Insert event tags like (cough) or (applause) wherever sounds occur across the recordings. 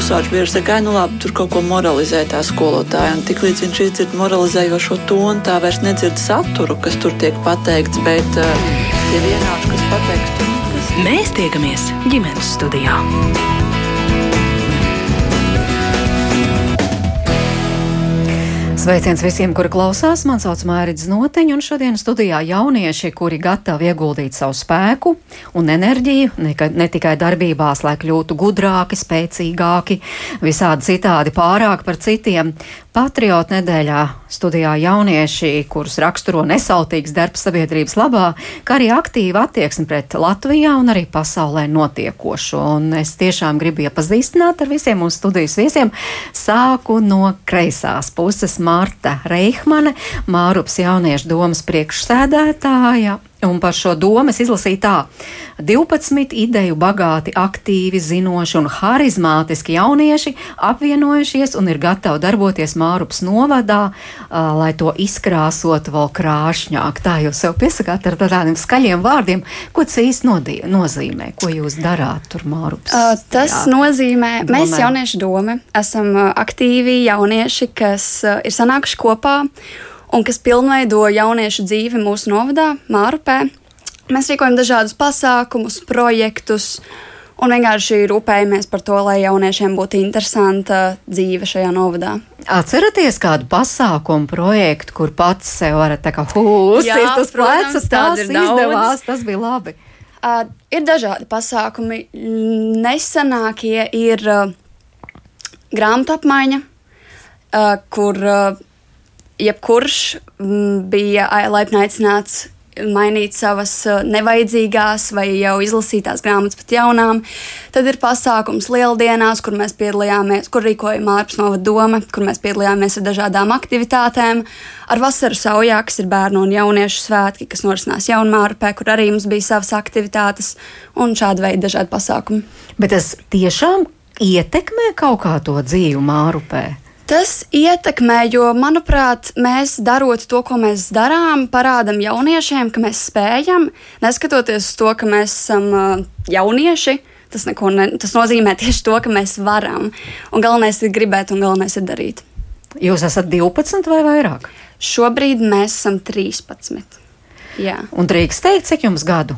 klusāks bieži saka, nu labi, tur kaut ko moralizē tā skolotāja. Un tiklīdz viņš izdzird moralizējošo tonu, tā vairs nedzird saturu, kas tur tiek pateikts, bet tie vienādi, kas pateikts, tur nekas. Mēs tiekamies ģimenes studijā. Sveiciens visiem, kuri klausās. Mani sauc Mārcis Noteņš, un šodien studijā jaunieši, kuri gatavi ieguldīt savu spēku un enerģiju ne, ne tikai darbībās, lai kļūtu gudrāki, spēcīgāki, visādi citādi pārāk par citiem. Patriotu nedēļā studijā jaunieši, kurus raksturo nesautīgs darbs sabiedrības labā, kā arī aktīva attieksme pret Latvijā un arī pasaulē notiekošo. Un es tiešām gribu iepazīstināt ar visiem mūsu studijas viesiem. Sāku no kreisās puses Marta Reihmane, Mārups jauniešu domas priekšsēdētāja Un par šo domu es izlasīju tā: 12 ideju bagāti, aktīvi, zinoši un harizmātiski jaunieši apvienojušies un ir gatavi darboties Mārupas novadā, uh, lai to izkrāsotu vēl krāšņāk. Tā jūs sev piesakāt ar tādiem skaļiem vārdiem. Ko tas īsti nozīmē? Ko jūs darāt tur Mārupas? Uh, tas jā, nozīmē, domē. mēs jaunieši doma esam aktīvi jaunieši, kas uh, ir sanākuši kopā un kas pilnveido jauniešu dzīvi mūsu novadā, Mārupē. Mēs rīkojam dažādus pasākumus, projektus un vienkārši rūpējamies par to, lai jauniešiem būtu interesanta dzīve šajā novadā. Atceraties kādu pasākumu, projektu, kur pats sev varat tā kā hūsties uz pleca, tas izdevās, tas bija labi. Uh, ir dažādi pasākumi. Nesenākie ir uh, grāmatu apmaiņa, uh, kur uh, jebkurš mm, bija laipni aicināts mainīt savas nevajadzīgās vai jau izlasītās grāmatas pat jaunām. Tad ir pasākums Lieldienās, kur mēs piedalījāmies, kur rīkojam ārpus novada doma, kur mēs piedalījāmies ar dažādām aktivitātēm. Ar vasaru saujā, kas ir bērnu un jauniešu svētki, kas norisinās Jaunmārupē, kur arī mums bija savas aktivitātes un šāda veida dažādi pasākumi. Bet tas tiešām ietekmē kaut kā to dzīvi Mārupē? Tas ietekmē, jo, manuprāt, mēs darot to, ko mēs darām, parādām jauniešiem, ka mēs spējam, neskatoties uz to, ka mēs esam jaunieši. Tas, ne, tas nozīmē tieši to, ka mēs varam. Un galvenais ir gribēt, un galvenais ir darīt. Jūs esat 12 vai vairāk? Šobrīd mēs esam 13. Jā. Un drīkst teikt, cik jums gadu?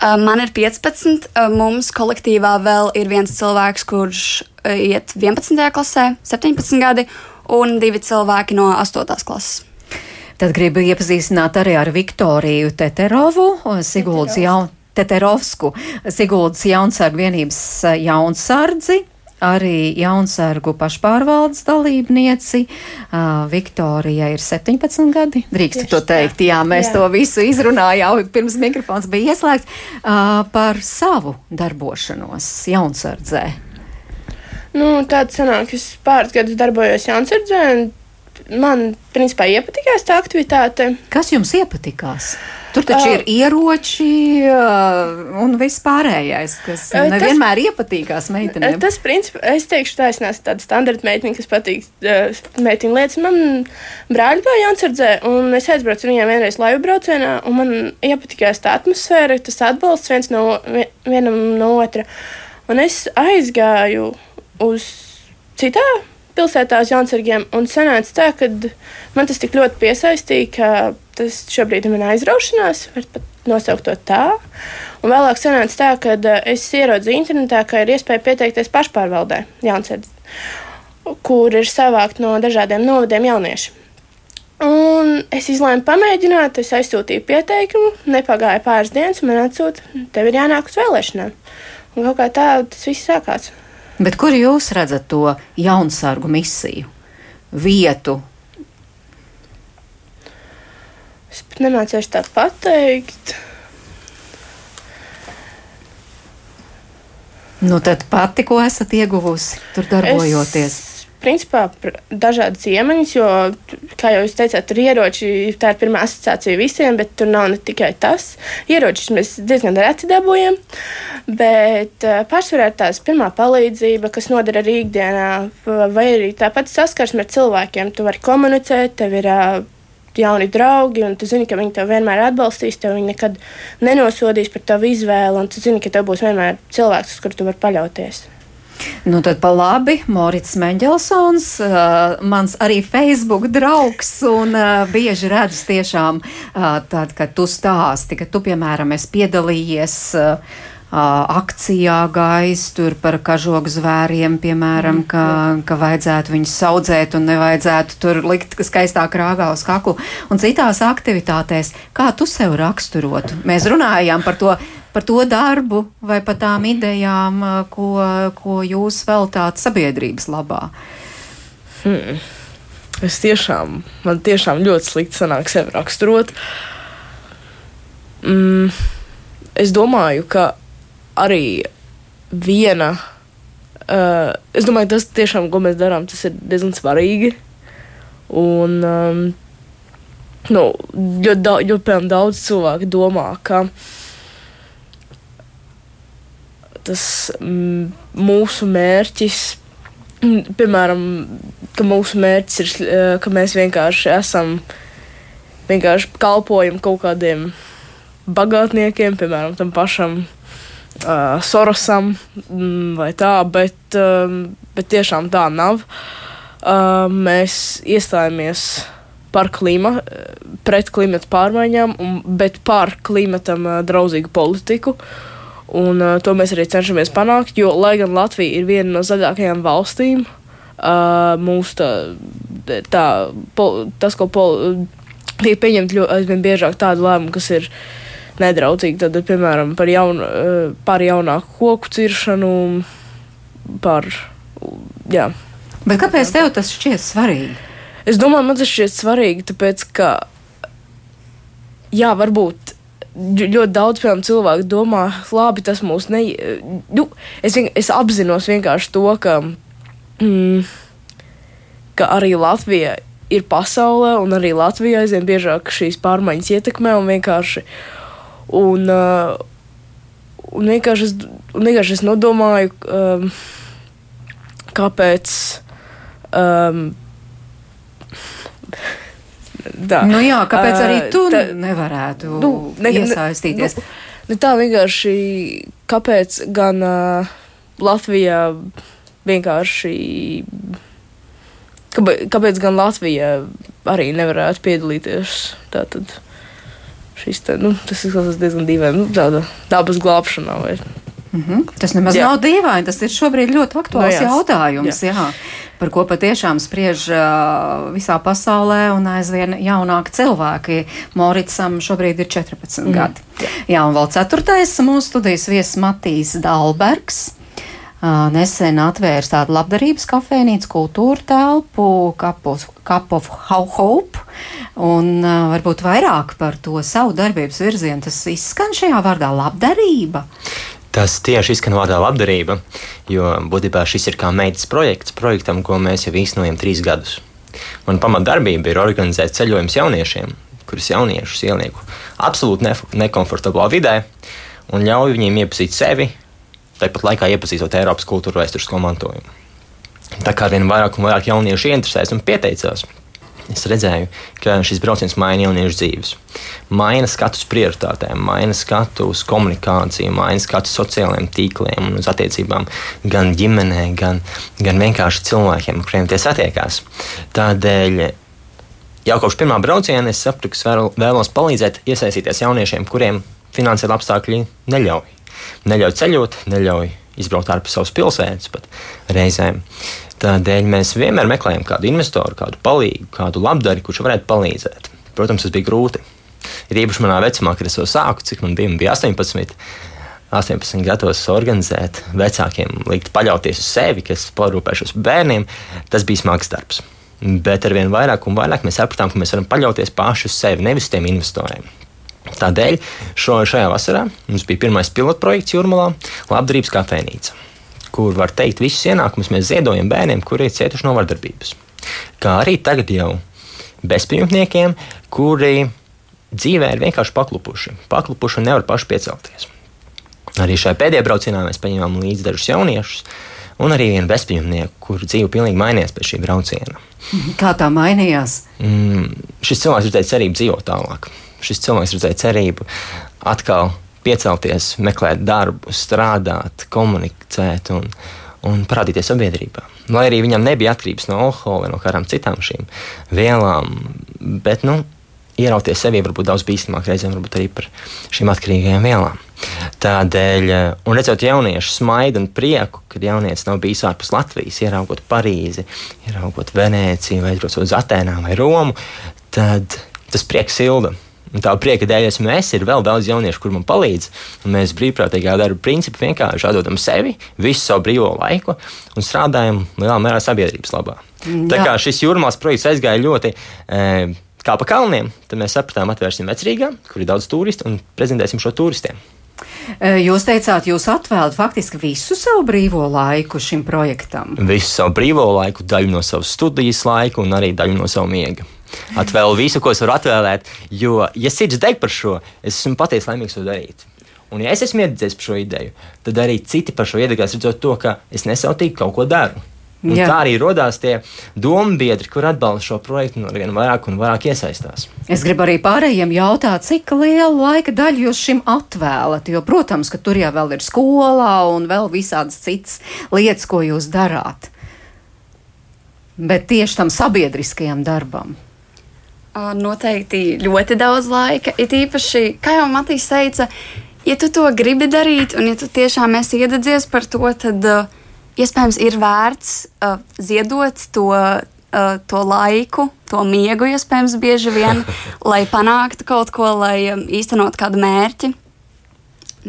Man ir 15. Uh, mums kolektīvā vēl ir viens cilvēks, kurš iet 11. klasē, 17 gadi, un divi cilvēki no 8. klases. Tad gribu iepazīstināt arī ar Viktoriju Teterovu, Siguldas jaunu. Teterovsku, Siguldas jaunsargu vienības jaunsardzi, arī jaunsargu pašpārvaldes dalībnieci. Uh, Viktorija ir 17 gadi. Drīkst to teikt, jā, mēs jā. to visu izrunājām pirms mikrofons bija ieslēgts uh, par savu darbošanos jaunsardzē. Nu, tāds sanāk, es pāris gadus darbojos jaunsardzē. Man, principā, iepatikās tā aktivitāte. Kas jums iepatikās? Tur taču uh, ir ieroči uh, un viss pārējais, kas uh, nevienmēr tas, iepatīkās meitenēm. Tas, principā, es teikšu, tā es neesmu tāda standarta meitene, kas patīk uh, meitinu lietas. Man brāļi gāja jāatsardzē, un es aizbraucu viņiem vienreiz laivu braucienā, un man iepatikās tā atmosfēra, tas atbalsts viens no, vienam no otra. Un es aizgāju uz citā pilsētā uz Jansargiem, un sanāca tā, ka man tas tik ļoti piesaistīja, ka tas šobrīd ir mana aizraušanās, var pat nosaukt to tā. Un vēlāk sanāca tā, ka eh, es ieraudzīju internetā, ka ir iespēja pieteikties pašpārvaldē Jansardzes, kur ir savākt no dažādiem novadiem jaunieši. Un es izlēmu pamēģināt, es aizsūtīju pieteikumu, nepagāja pāris dienas, un man atsūta, tev ir jānāk uz vēlēšanām. Un kaut kā tā tas viss sākās. Bet kur jūs redzat to jaunsargu misiju, vietu? Es pat nemācīšu tā pateikt. Nu, tad pati, ko esat ieguvusi tur darbojoties? Es principā dažādas iemaņas, jo, kā jau jūs teicāt, tur ieroči, tā ir pirmā asociācija visiem, bet tur nav ne tikai tas. Ieročus mēs diezgan reti dabūjam, bet uh, pārsvarā ir tās pirmā palīdzība, kas noder arī ikdienā, vai arī tāpat saskarsme ar cilvēkiem. Tu vari komunicēt, tev ir uh, jauni draugi, un tu zini, ka viņi tev vienmēr atbalstīs, tev viņi nekad nenosodīs par tavu izvēli, un tu zini, ka tev būs vienmēr cilvēks, uz kuru tu vari paļauties. Nu, tad pa labi, Morits Mendelsons, uh, mans arī Facebook draugs, un uh, bieži redzu tiešām uh, tad, kad tu stāsti, ka tu, piemēram, esi piedalījies uh, akcijā gais tur par kažogu zvēriem, piemēram, ka, ka vajadzētu viņus saudzēt un nevajadzētu tur likt skaistā krāgā uz kaklu un citās aktivitātēs. Kā tu sev raksturotu? Mēs runājām par to par to darbu vai par tām idejām, ko, ko jūs veltāt sabiedrības labā? Hmm. Es tiešām, man tiešām ļoti slikti sanāk sevi raksturot. Mm, es domāju, ka arī viena. Uh, es domāju, tas tiešām, ko mēs darām, tas ir diezgan svarīgi. Un um, nu, ļoti, daudz, ļoti daudz cilvēku domā, ka tas mm, mūsu mērķis, mm, piemēram, ka mūsu mērķis ir, uh, ka mēs vienkārši esam, vienkārši kalpojam kaut kādiem bagātniekiem, piemēram, tam pašam uh, Sorosam mm, vai tā, bet, uh, bet tiešām tā nav. Uh, mēs iestājāmies par klima, pret klimata pārmaiņām, un, bet par klimatam uh, draudzīgu politiku. Un, uh, to mēs arī cenšamies panākt, jo, lai gan Latvija ir viena no zaļākajām valstīm, uh, mūsu tā, tā, pol, tas, ko pol, tiek pieņemt aizvien biežāk tādu lēmumu, kas ir uh, nedraudzīgi. Tad, piemēram, par, jaun, eh, par jaunāku koku ciršanu, par. Jā. Bet kāpēc tev tas šķiet svarīgi? Es domāju, man tas šķiet svarīgi, tāpēc ka, jā, varbūt ļoti daudz piemēram, cilvēku domā, labi, tas mūs ne. Nu, es, vien, es apzinos vienkārši to, ka, mm, ka arī Latvija ir pasaulē, un arī Latvijā aizvien biežāk šīs pārmaiņas ietekmē un vienkārši. Un, uh, un vienkārši, es, un vienkārši es nodomāju, um, kāpēc. Um, Tā. Nu jā, kāpēc arī tu tā, nevarētu nu, ne, iesaistīties? Nu, nu, tā vienkārši, kāpēc gan uh, Latvijā vienkārši, kāpēc, kāpēc gan Latvija arī nevarētu piedalīties tātad šis te, nu, tas izklausās diezgan dīvaini. Nu, tāda dabas glābšanā. Vai... Mm -hmm. Tas nemaz jā. nav dīvaini. Tas ir šobrīd ļoti aktuāls no, nu jautājums. Jā. Par ko patiešām spriež uh, visā pasaulē, un aizvien jaunāki cilvēki. Moricam šobrīd ir 14 mm. gadi. Jā. un vēl ceturtais mūsu studijas viesis Matīs Dalbergs nesen atvērs tādu labdarības kafejnīcu, kultūra telpu, Cup of Hope, un varbūt vairāk par to savu darbības virzienu. Tas izskan šajā vārdā labdarība. Tas tieši izskan vārdā labdarība, jo būtībā šis ir kā meitas projekts, projektam, ko mēs jau īstenojam trīs gadus. Mana pamatdarbība ir organizēt ceļojumus jauniešiem, kurus jauniešus ielieku absolūti ne nekomfortablā vidē un ļauju viņiem iepazīt sevi, tāpat laikā iepazīstot Eiropas kultūra vēsturisko mantojumu. Tā kā vien vairāk un vairāk jauniešu interesēs un pieteicās, es redzēju, ka šis brauciens maina jauniešu dzīves. Maina skatu uz prioritātēm, maina skatu uz komunikāciju, maina skatu uz sociālajiem tīkliem un uz attiecībām gan ģimenē, gan, gan vienkārši cilvēkiem, ar kuriem tie satiekās. Tādēļ jau kopš pirmā brauciena es sapratu, ka vēlos palīdzēt iesaistīties jauniešiem, kuriem finansiāli apstākļi neļauj neļauj ceļot, neļauj izbraukt ārpus savas pilsētas pat reizēm. Tādēļ mēs vienmēr meklējam kādu investoru, kādu palīgu, kādu labdari, kurš varētu palīdzēt. Protams, tas bija grūti. Ir īpaši manā vecumā, kad es to sāku, cik man bija, bija 18. 18 gados organizēt, vecākiem likt paļauties uz sevi, kas parūpēšos par bērniem, tas bija smags darbs. Bet ar vien vairāk un vairāk mēs sapratām, ka mēs varam paļauties paši uz sevi, nevis tiem investoriem. Tādēļ šo, šajā vasarā mums bija pirmais pilotprojekts Jurmalā - labdarības kafejnīca, kur var teikt, visus ienākumus mēs ziedojam bērniem, kuri ir cietuši no vardarbības. Kā arī tagad jau bezpajumtniekiem, kuri dzīvē ir vienkārši paklupuši, paklupuši un nevar paši piecelties. Arī šajā pēdējā braucienā mēs paņēmām līdzi dažus jauniešus, un arī vienu bezpajumtnieku, kuru dzīve pilnīgi mainījās pēc šī brauciena. Kā tā mainījās? Mm, šis cilvēks teicis, cerību dzīvot tālāk šis cilvēks redzēja cerību atkal piecelties, meklēt darbu, strādāt, komunicēt un, un parādīties sabiedrībā. Lai arī viņam nebija atkarības no alkohola vai no kādām citām šīm vielām, bet nu, ierauties sevi varbūt daudz bīstamāk reizēm arī par šīm atkarīgajām vielām. Tādēļ, un redzot jauniešu smaidu un prieku, kad jaunietis nav bijis ārpus Latvijas, ieraugot Parīzi, ieraugot Venēciju, vai aizbraucot uz Atēnām vai Romu, tad tas prieks silda. Un tā prieka dēļ esmu es, ir vēl daudz jauniešu, kur man palīdz. Mēs brīvprātīgā darba principu vienkārši atdodam sevi, visu savu brīvo laiku un strādājam lielā mērā sabiedrības labā. Jā. Tā kā šis jūrmālas projekts aizgāja ļoti. E, Kā pa kalniem, tad mēs sapratām, atvērsim vecrīgā, kur ir daudz turistu, un prezentēsim šo turistiem. E, jūs teicāt, jūs atvēlat faktiski visu savu brīvo laiku šim projektam. Visu savu brīvo laiku, daļu no savas studijas laika un arī daļu no savu miega atvēlu visu, ko es varu atvēlēt. Jo, ja sirds deg par šo, es esmu patiesi laimīgs to darīt. Un, ja es esmu iededzis par šo ideju, tad arī citi par šo iedegās, redzot to, ka es nesautīgi kaut ko daru. Un tā arī radās tie domu biedri, kur atbalsta šo projektu un vien vairāk un vairāk iesaistās. Es gribu arī pārējiem jautāt, cik lielu laika daļu jūs šim atvēlat. Jo, protams, ka tur jau ir skolā un vēl visādas citas lietas, ko jūs darāt. Bet tieši tam sabiedriskajam darbam. Noteikti ļoti daudz laika. It īpaši, kā jau Matīs teica, ja tu to gribi darīt, un ja tu tiešām esi iededzies par to, tad uh, iespējams ir vērts uh, ziedot to, uh, to laiku, to miegu, iespējams, bieži vien, (laughs) lai panāktu kaut ko, lai um, īstenot kādu mērķi.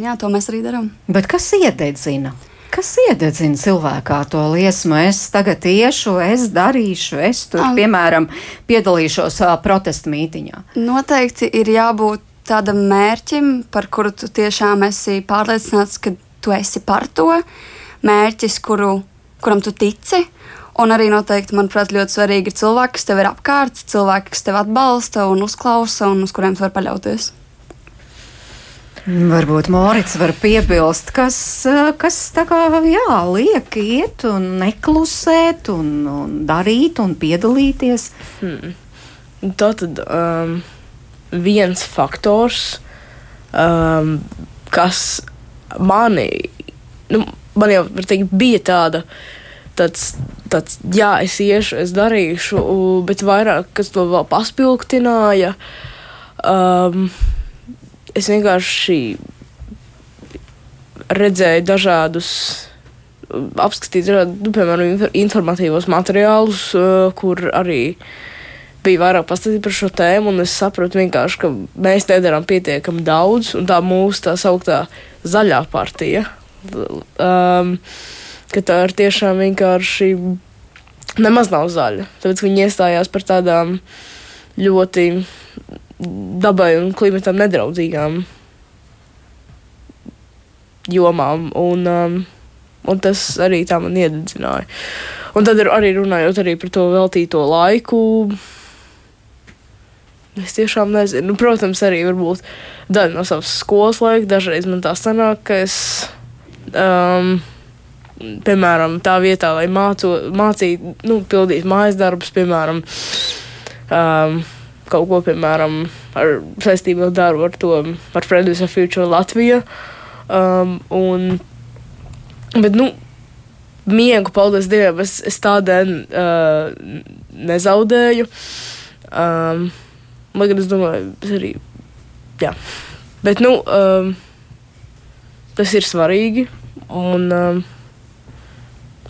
Jā, to mēs arī darām. Bet kas iededzina? Kas iededzina cilvēkā to liesmu? Es tagad iešu, es darīšu, es tur, um, piemēram, piedalīšos uh, protestu mītiņā. Noteikti ir jābūt tādam mērķim, par kuru tu tiešām esi pārliecināts, ka tu esi par to. Mērķis, kuru, kuram tu tici. Un arī noteikti, manuprāt, ļoti svarīgi ir cilvēki, kas tev ir apkārt, cilvēki, kas tev atbalsta un uzklausa un uz kuriem tu vari paļauties. Varbūt Mārcis var piebilst, kas, eh, kas tā kā jā, liek iet un neklusēt un, un darīt un piedalīties. Hmm. Tā tad um, viens faktors, um, kas mani, nu, man jau teikt, bija tāda. Tāds, tāds, jā, es iešu, es darīšu, bet vairāk kas to vēl paspildināja. Um, es vienkārši redzēju dažādus, apskatīju dažādus, nu, piemēram, informatīvos materiālus, uh, kur arī bija vairāk pastāstīt par šo tēmu, es sapratu ka mēs nedarām pietiekami daudz, un tā mūsu tā sauktā zaļā partija, um, ka tā ir tiešām vienkārši nemaz nav zaļa, tāpēc viņi iestājās par tādām ļoti dabai un klimatam nedraudzīgām jomām. Un, um, un tas arī tā man iededzināja. Un tad arī runājot arī par to veltīto laiku. Es tiešām nezinu. Nu, protams, arī varbūt daļa no savas skolas laika. Dažreiz man tā sanāk, ka es, um, piemēram, tā vietā, lai māco, mācītu, nu, pildītu mājas darbus, piemēram, um, kaut ko, piemēram, ar saistību ar darbu ar to, ar Fridays for Future Latviju. Um, un, bet, nu, miegu, paldies Dievam, es, es tādēļ uh, nezaudēju. Um, lai gan es domāju, es arī, jā. Bet, nu, um, tas ir svarīgi. Un, um,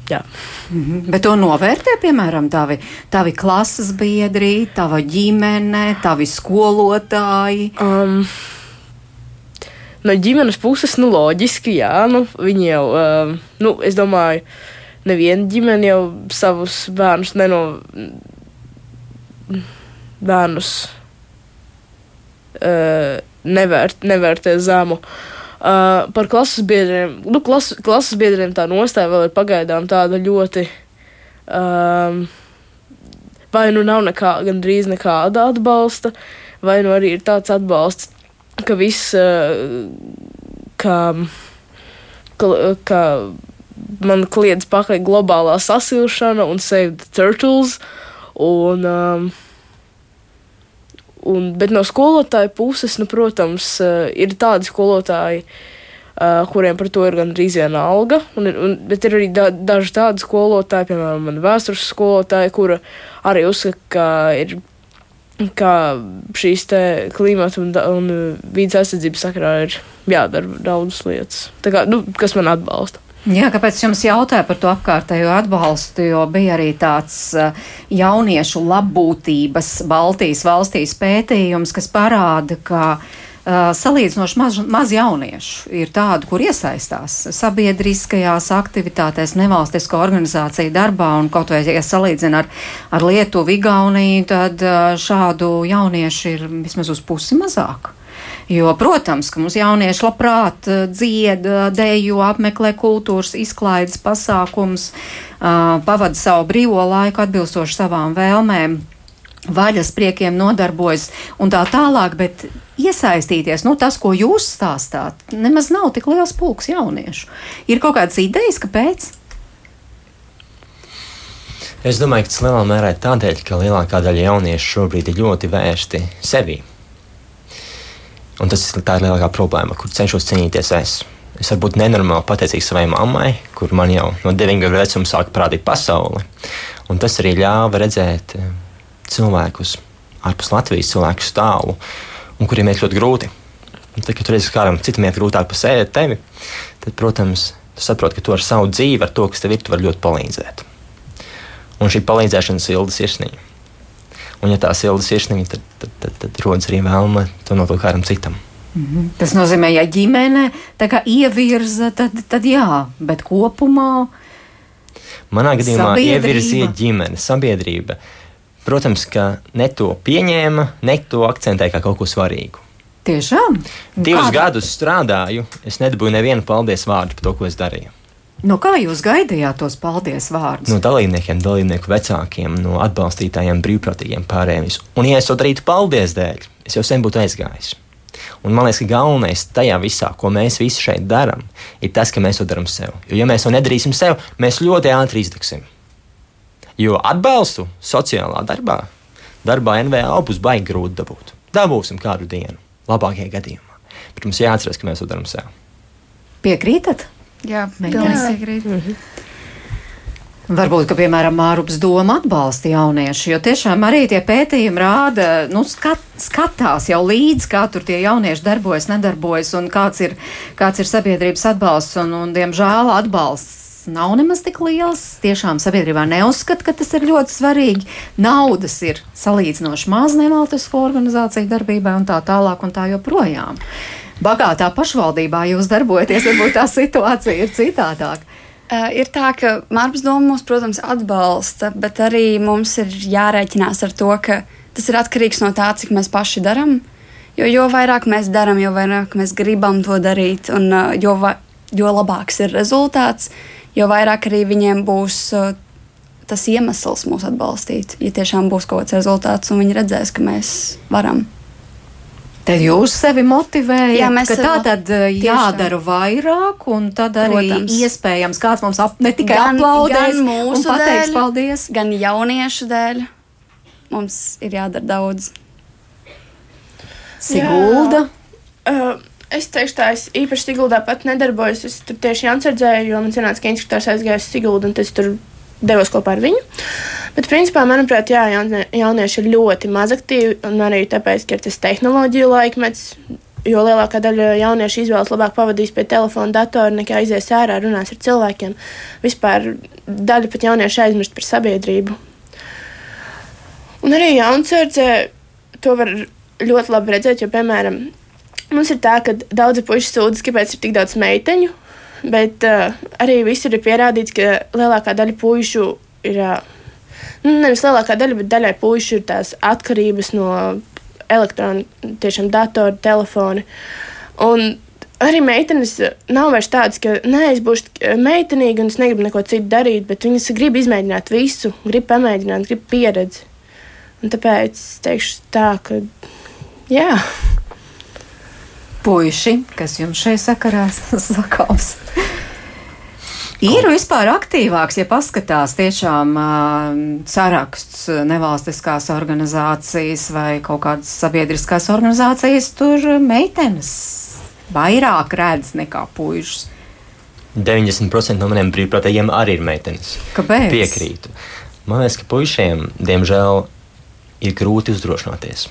Jā. Mm -hmm. Bet to novērtē, piemēram, tavi, tavi klases biedri, tava ģimene, tavi skolotāji. Um, no ģimenes puses, nu, loģiski, jā, nu, viņi jau, um, nu, es domāju, neviena ģimene jau savus bērnus neno. bērnus uh, nevērt, nevērtē zemu. Uh, Uh, par klases biedriem. Nu, klas, klases biedriem tā nostāja vēl ir pagaidām tāda ļoti. Um, vai nu nav nekā, gandrīz nekāda atbalsta, vai nu arī ir tāds atbalsts, ka viss, uh, ka, ka, ka man kliedz pakaļ globālā sasilšana un save the turtles. Un, um, Un, bet no skolotāja puses, nu, protams, eh, ir tādi skolotāji, Uh, kuriem par to ir gandrīz viena alga. Un ir, un, bet ir arī da, daži tādi skolotāji, piemēram, man vēstures skolotāji, kura arī uzskata, ka ir ka šīs klimata un, un vidas aizsardzības sakarā ir jādara daudzas lietas, kā, nu, kas man atbalsta. Jā, kāpēc jums jautāja par to apkārtējo atbalstu, jo bija arī tāds uh, jauniešu labbūtības Baltijas valstīs pētījums, kas parāda, ka uh, salīdzinoši maz, maz jauniešu ir tādu, kur iesaistās sabiedriskajās aktivitātēs, nevalstisko organizāciju darbā, un kaut vai, ja salīdzina ar, ar Lietuvu, Igauniju, tad uh, šādu jauniešu ir vismaz uz pusi mazāk. Jo, protams, ka mums jaunieši labprāt eh, dzied, dejo, apmeklē kultūras izklaides pasākums, pavada savu brīvo laiku atbilstoši savām vēlmēm vaļas priekiem nodarbojas un tā tālāk, bet iesaistīties, nu, tas, ko jūs stāstāt, nemaz nav tik liels pulks jauniešu. Ir kaut kādas idejas, kāpēc? Es domāju, ka tas lielā mērā ir tādēļ, ka lielākā daļa jauniešu šobrīd ir ļoti vērsti sevi. Un tas ir tā ir lielākā problēma, kur cenšos cīnīties es. Es varu būt nenormāli pateicīgs savai mammai, kur man jau no 9 gadu vecuma sāka parādīt pasauli. Un tas arī ļāva redzēt eh, cilvēkus ārpus Latvijas, cilvēku stāvu, un kuriem ir ļoti grūti. Un tad, kad ka kādam citam ir grūtāk pasēdēt tevi, tad, protams, tu saproti, ka tu ar savu dzīvi, ar to, kas tev ir, tu vari ļoti palīdzēt. Un šī palīdzēšana silda sirsniņa. Un, ja tā silda sirsniņa, tad, tad, tad, tad rodas arī vēlme to nodot kādam citam. Mm -hmm. Tas nozīmē, ja ģimene ievirza, tad, tad jā, bet kopumā. Manā gadījumā ievirzīja ģimene, sabiedrība. Protams, ka ne to pieņēma, ne to akcentēja kā kaut ko svarīgu. Tiešām? Divus Kāda? gadus strādāju, es nedabūju nevienu paldies vārdu par to, ko es darīju. Nu, kā jūs gaidījāt tos paldies vārdus? No dalībniekiem, dalībnieku vecākiem, no atbalstītājiem, brīvprātīgiem pārējiem. Un, ja es to darītu paldies dēļ, es jau sen būtu aizgājis. Un man liekas, ka galvenais tajā visā, ko mēs visi šeit darām, ir tas, ka mēs to darām sev. Jo, ja mēs to nedarīsim sev, mēs ļoti ātri izdegsim. Jo atbalstu sociālā darbā, darbā NVO būs baigi grūti dabūt. Dabūsim kādu dienu, labākajā gadījumā. Bet mums jāatcerās, ka mēs to darām sev. Piekrītat? Jā, pilnīgi piekrīt. Mm -hmm. Varbūt, ka, piemēram, Mārups doma atbalsta jauniešu, jo tiešām arī tie pētījumi rāda, nu, skat, skatās jau līdzi, kā tur tie jaunieši darbojas, nedarbojas un kāds ir, kāds ir sabiedrības atbalsts, un, un diemžēl atbalsts nav nemaz tik liels. Tiešām sabiedrībā neuzskata, ka tas ir ļoti svarīgi. Naudas ir salīdzinoši maz nevalstisko organizāciju darbībai un tā tālāk un tā joprojām bagātā pašvaldībā jūs darbojaties, varbūt tā situācija ir citādāka. Uh, ir tā, ka Mārcis Doma mūs, protams, atbalsta, bet arī mums ir jārēķinās ar to, ka tas ir atkarīgs no tā, cik mēs paši darām. Jo, jo vairāk mēs darām, jo vairāk mēs gribam to darīt, un uh, jo, va, jo labāks ir rezultāts, jo vairāk arī viņiem būs uh, tas iemesls mūs atbalstīt. Ja tiešām būs kaut kāds rezultāts, un viņi redzēs, ka mēs varam. Tad jūs sevi motivējat, Jā, ka tā tad eh, jādara vairāk, un tad arī Protams. iespējams kāds mums ap, ne tikai gan, aplaudēs, gan mūsu un pateiks dēļ, paldies, gan jauniešu dēļ. Mums ir jādara daudz. Sigulda. Uh, es teikšu, tā es īpaši Siguldā pat nedarbojos. Es tur tieši jāatsardzēju, jo man sanāca, ka instruktors aizgāja uz Siguldu, un es tur devos kopā ar viņu. Bet, principā, manuprāt, jā, jaunieši ir ļoti mazaktīvi, un arī tāpēc, ka ir tas tehnoloģiju laikmets. Jo lielākā daļa jauniešu izvēlas labāk pavadīs pie telefona, datora, nekā aizies ārā, runās ar cilvēkiem. Vispār daļa pat jauniešu aizmirst par sabiedrību. Un arī jaunsardzē to var ļoti labi redzēt, jo, piemēram, mums ir tā, ka daudzi puiši sūdzas, kāpēc ir tik daudz meiteņu, Bet uh, arī visur ir pierādīts, ka lielākā daļa pušu ir. Uh, nevis lielākā daļa, bet daļai pušu ir tās atkarības no elektroniskā, tiešām datora, telefona. Un arī meitenes nav vairs tādas, ka nē, es būšu meitenīga un es negribu neko citu darīt, bet viņas grib izmēģināt visu, grib pamēģināt, grib pieredzi. Un tāpēc es teikšu tā, ka jā puiši, kas jums šeit sakarā (laughs) sakāms? Ir vispār aktīvāks, ja paskatās tiešām uh, saraksts nevalstiskās organizācijas vai kaut kādas sabiedriskās organizācijas, tur meitenes vairāk redz nekā puikas. 90% no maniem brīvprātīgiem arī ir meitenes. Kāpēc? Piekrītu. Man liekas, ka puišiem, diemžēl, ir grūti uzdrošināties.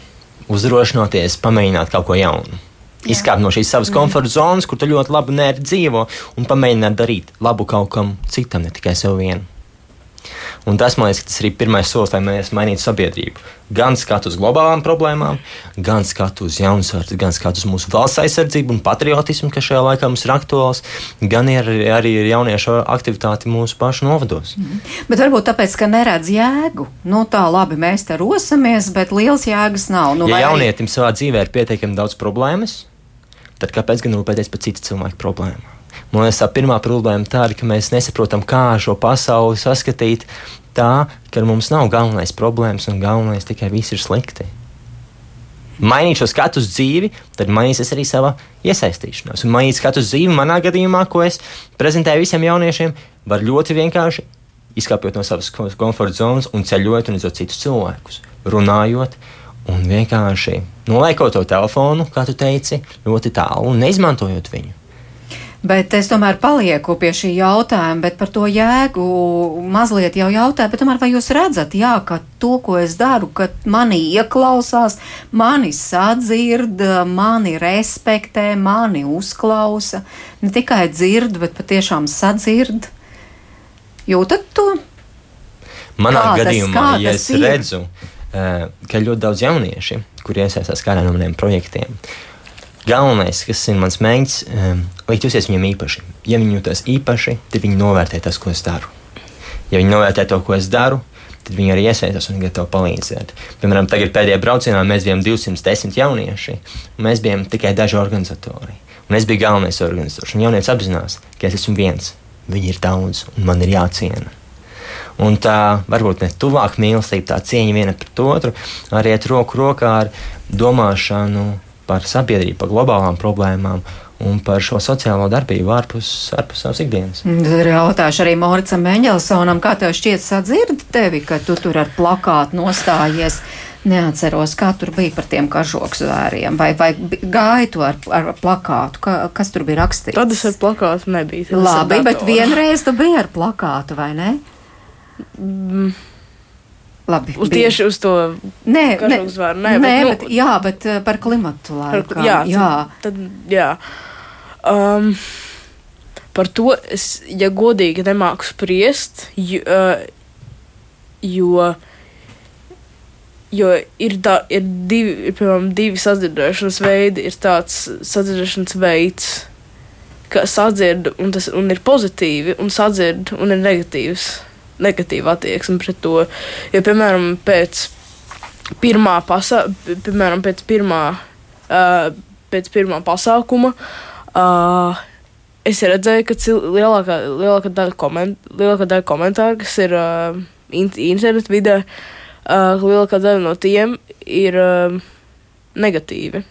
Uzdrošināties, pamēģināt kaut ko jaunu. Izkāpt no šīs savas komforta zonas, kur tu ļoti labi dzīvo, un pamēģināt darīt labu kaut kam citam, ne tikai sev vienam. Un tas, man liekas, tas ir pirmais solis, lai mēs mainītu sabiedrību. Gan skatu uz globālām problēmām, gan skatu uz jaunasvērtu, gan skatu uz mūsu valsts aizsardzību un patriotismu, kas šajā laikā mums ir aktuāls, gan ir, arī ir jauniešu aktivitāte mūsu pašu novados. Mm. Bet varbūt tāpēc, ka neredz jēgu. Nu, tā labi, mēs te rosamies, bet liels jēgas nav. Nu, ja vai arī- jaunietim savā dzīvē ir pietiekami daudz problēmas, tad kāpēc gan rūpēties par citu cilvēku problēmām? Man liekas, tā pirmā problēma tā ir, ka mēs nesaprotam, kā šo pasauli saskatīt tā, ka mums nav galvenais problēmas un galvenais tikai viss ir slikti. Mainīt šo skatu uz dzīvi, tad mainīsies arī sava iesaistīšanās. Un mainīt skatu uz dzīvi, manā gadījumā, ko es prezentēju visiem jauniešiem, var ļoti vienkārši izkāpjot no savas ko- komforta zonas un ceļojot un redzot citus cilvēkus, runājot. Un vienkārši noliekot to telefonu, kā tu teici, ļoti tālu un neizmantojot viņu. Bet es tomēr palieku pie šī jautājuma, bet par to jēgu mazliet jau jautāju. Bet tomēr vai jūs redzat, jā, ka to, ko es daru, ka mani ieklausās, mani sadzird, mani respektē, mani uzklausa, ne tikai dzird, bet patiešām sadzird? Jūtat to? Manā Kā tas- gadījumā, kā ja tas es ir? redzu, eh, ka ļoti daudz jaunieši, kuri iesaistās kādā no maniem projektiem, galvenais, kas ir mans mēģinājums, eh, likt justies viņiem īpaši. Ja viņi jūtas īpaši, tad viņi novērtē tas, ko es daru. Ja viņi novērtē to, ko es daru, tad viņi arī iesaistās un gatavi palīdzēt. Piemēram, tagad pēdējā braucienā mēs bijām 210 jaunieši, un mēs bijām tikai daži organizatori. Un es biju galvenais organizators. Un jaunietis apzinās, ka es esmu viens. Viņi ir daudz, un man ir jāciena. Un tā varbūt ne tuvāk mīlestība, tā cieņa viena pret otru, arī iet roku rokā ar domāšanu par sabiedrību, par globālām problēmām un par šo sociālo darbību ārpus, ārpus savas ikdienas. Ir jautāšu arī Moricam Meņelsonam, kā tev šķiet sadzird tevi, ka tu tur ar plakātu nostājies. Neatceros, kā tur bija par tiem kažokzvēriem, vai, vai gāja tu ar, ar plakātu, ka, kas tur bija rakstīts. Tad es ar plakātu nebiju. Labi, bet vienreiz tu biji ar plakātu, vai ne? Labi. Uz bija. tieši uz to Nē, nē, kažokzvēru, nē, nē, bet, nu- bet, jā, bet eh, par klimatu Par, laikam. jā, jā. Tad, jā. Um, par to es, ja godīgi, nemāku spriest, jo, uh, jo, jo ir, tā, ir, divi, ir piemēram, divi sadzirdēšanas veidi. Ir tāds sadzirdēšanas veids, ka sadzird un, tas, un ir pozitīvi, un sadzird un ir negatīvs. Negatīva attieksme pret to. Jo, piemēram, pēc pirmā, pasa piemēram, pēc pirmā, uh, pēc pirmā pasākuma uh, es redzēju, ka lielākā, lielākā, daļa koment lielākā daļa komentāru, kas ir uh, in internetu vidē, uh, lielākā daļa no tiem ir uh, negatīvi.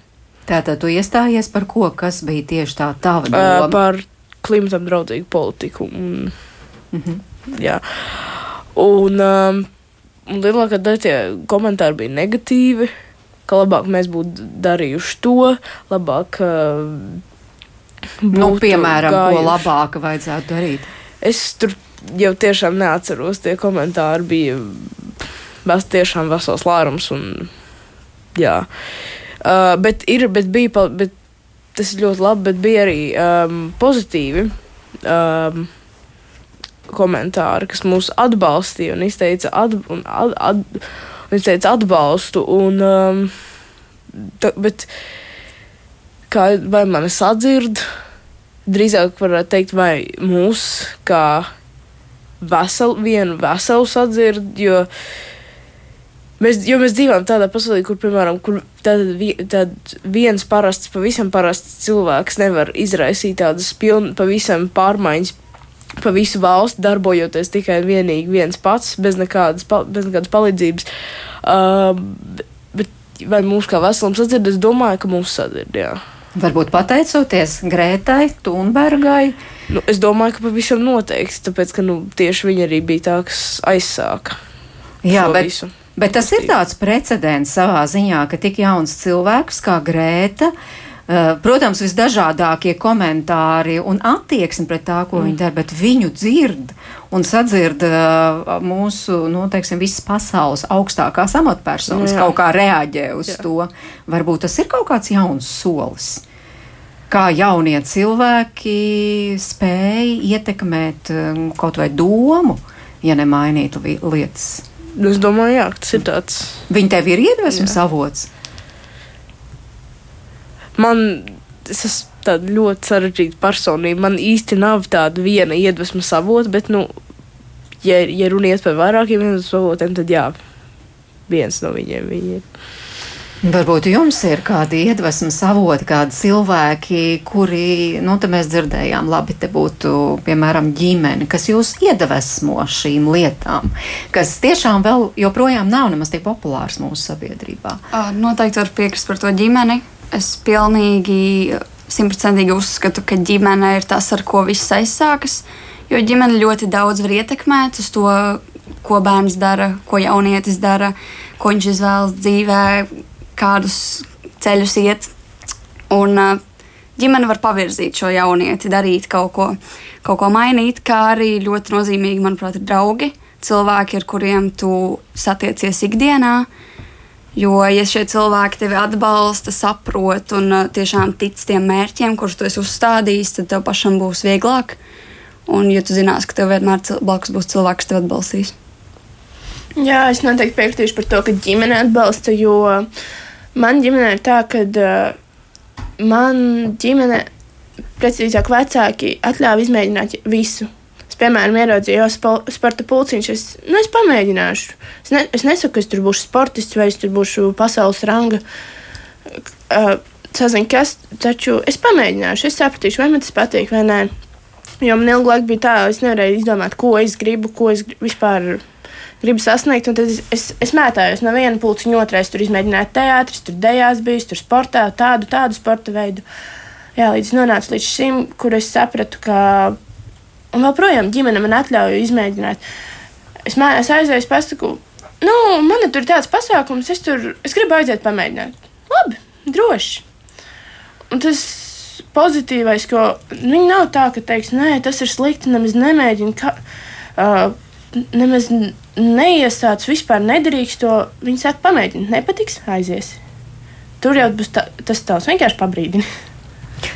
Tātad tu iestājies par ko, kas bija tieši tā tava Uh, doma? par klimatam draudzīgu politiku. Un, Mhm. Jā. Un, um, lielākā daļa tie komentāri bija negatīvi, ka labāk mēs būtu darījuši to, labāk. Uh, Nu, piemēram, ko gājuši. labāk vajadzētu darīt? Es tur jau tiešām neatceros, tie komentāri bija ves, tiešām vesels lārums. Un, jā, uh, bet, ir, bet bija, bet tas ir ļoti labi, bet bija arī um, pozitīvi. Um, komentāri, kas mūs atbalstīja un izteica, at, un, at, at, un izteica atbalstu. Un, um, ta, bet kā, vai mani sadzird? Drīzāk varētu teikt, vai mūs kā veselu, vienu veselu sadzird, jo mēs, jo mēs dzīvojam tādā pasaulē, kur, piemēram, kur tad, vi- tad viens parasts, pavisam parasts cilvēks nevar izraisīt tādas piln, pavisam pārmaiņas pa visu valsti, darbojoties tikai un vienīgi viens pats, bez nekādas, bez nekādas palīdzības. Uh, bet vai mūs kā veselums sadzird? Es domāju, ka mūs sadzird, jā. Varbūt pateicoties Grētai Thunbergai. Nu, es domāju, ka pavisam noteikti, tāpēc, ka nu, tieši viņa arī bija tā, kas aizsāka Jā, bet, visu. bet tas ir tāds precedents savā ziņā, ka tik jauns cilvēks kā Grēta Uh, protams, visdažādākie komentāri un attieksme pret tā, ko mm. viņi dara, bet viņu dzird un sadzird uh, mūsu, nu, teiksim, visas pasaules augstākās amatpersonas, kaut kā reaģē uz Jā. to. Varbūt tas ir kaut kāds jauns solis. Kā jaunie cilvēki spēja ietekmēt um, kaut vai domu, ja nemainītu lietas. Es domāju, jā, tas ir tāds. Viņi tev ir iedvesmas avots man es esmu tāda ļoti sarežģīta personība. Man īsti nav tāda viena iedvesmas avota, bet, nu, ja, ja runa iet par vairākiem iedvesmas avotiem, tad jā, viens no viņiem viņi ir. Varbūt jums ir kādi iedvesmas avoti, kādi cilvēki, kuri, nu, te mēs dzirdējām, labi, te būtu, piemēram, ģimene, kas jūs iedvesmo šīm lietām, kas tiešām vēl joprojām nav nemaz tik populārs mūsu sabiedrībā. Noteikti var piekrist par to ģimeni es pilnīgi simtprocentīgi uzskatu, ka ģimene ir tas, ar ko viss aizsākas. Jo ģimene ļoti daudz var ietekmēt uz to, ko bērns dara, ko jaunietis dara, ko viņš izvēlas dzīvē, kādus ceļus iet. Un ģimene var pavirzīt šo jaunieti, darīt kaut ko, kaut ko mainīt, kā arī ļoti nozīmīgi, manuprāt, ir draugi, cilvēki, ar kuriem tu satiecies ikdienā. Uh, Jo, ja šie cilvēki tevi atbalsta, saprot un uh, tiešām tic tiem mērķiem, kurus tu esi uzstādījis, tad tev pašam būs vieglāk. Un, ja tu zinās, ka tev vienmēr blakus būs cilvēks, kas tev atbalstīs. Jā, es noteikti piekritīšu par to, ka ģimene atbalsta, jo man ģimenē ir tā, ka uh, man ģimene, precīzāk vecāki, atļāva izmēģināt visu piemēram, ieraudzīju jau sporta pulciņš. Es, nu, es pamēģināšu. Es, ne, es nesaku, ka es tur būšu sportists vai es tur būšu pasaules ranga. Uh, Sazinu, kas, taču es pamēģināšu, es sapratīšu, vai man tas patīk vai nē. Jo man ilgu laiku bija tā, es nevarēju izdomāt, ko es gribu, ko es vispār gribu sasniegt. Tad es, es, es mētājos no viena pulciņa otrā. Es tur izmēģināju teātris, tur dejās bijis, tur sportā, tādu, tādu sporta veidu. Jā, līdz nonācu līdz šim, kur es sapratu, ka Un joprojām ģimene man atļauj izmēģināt. Es, mā, es aizēju, pasaku, nu, man tur ir tāds pasākums, es tur es gribu aiziet pamēģināt. Labi, droši. Un tas pozitīvais, ko viņi nav tā, ka teiks, nē, tas ir slikti, nemaz nemēģina. Ka, uh, nemaz neiesāc, vispār nedarīgs to. Viņi saka, pamēģini, nepatiks, aizies. Tur jau būs tā, tas tavs vienkārši pabrīdini.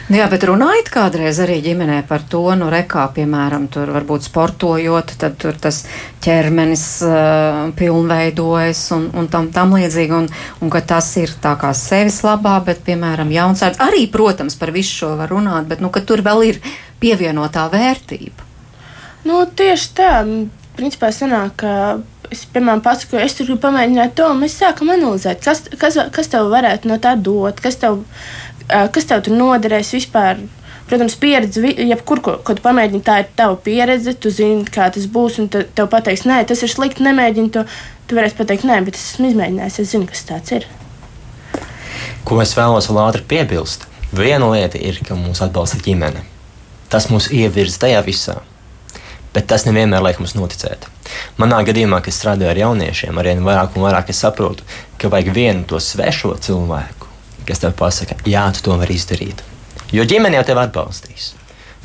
Nu jā, bet runājot kādreiz arī ģimenē par to, nu, rekā, piemēram, tur varbūt sportojot, tad tur tas ķermenis uh, pilnveidojas un, un tam, tam līdzīgi, un, un ka tas ir tā kā sevis labā, bet, piemēram, jaunsārds arī, protams, par visu šo var runāt, bet, nu, ka tur vēl ir pievienotā vērtība. Nu, tieši tā, principā sanāk, ka es, piemēram, pasaku, es tur gribu pamēģināt to, un mēs sākam analizēt, kas, kas, kas tev varētu no tā dot, kas tev kas tev tur noderēs vispār. Protams, pieredze, jebkur, ko, ko tu pamēģini, tā ir tava pieredze, tu zini, kā tas būs, un te, tev pateiks, nē, tas ir slikti, nemēģini to. Tu varēsi pateikt, nē, bet es esmu izmēģinājis, es zinu, kas tas ir. Ko es vēlos vēl ātri piebilst? Viena lieta ir, ka mūs atbalsta ģimene. Tas mūs ievirza tajā visā. Bet tas nevienmēr liek mums noticēt. Manā gadījumā, kad strādāju ar jauniešiem, arvien vairāk un vairāk es saprotu, ka vajag vienu to svešo cilvēku kas tev pasaka, jā, tu to vari izdarīt. Jo ģimene jau tevi atbalstīs.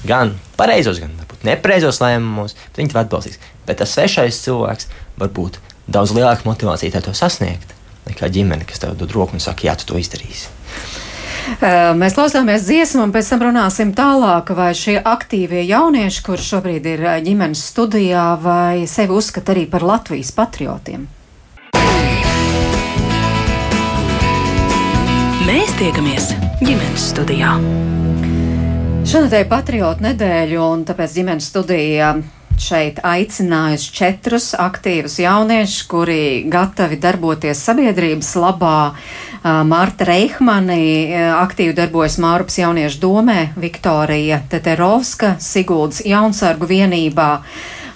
Gan pareizos, gan nepareizos lēmumos, viņi tevi atbalstīs. Bet tas svešais cilvēks var būt daudz lielāka motivācija to sasniegt nekā ģimene, kas tev dod roku un saka, jā, tu to izdarīsi. Mēs klausāmies dziesmu, un pēc tam runāsim tālāk, vai šie aktīvie jaunieši, kurš šobrīd ir ģimenes studijā, vai sevi uzskata arī par Latvijas patriotiem. Mēs tiekamies ģimenes studijā. Šonadēļ patriotu nedēļa, un tāpēc ģimenes studija šeit aicinājusi četrus aktīvus jauniešus, kuri gatavi darboties sabiedrības labā. Marta Reihmani aktīvi darbojas Mārupas jauniešu domē, Viktorija Teterovska, Siguldas jaunsargu vienībā.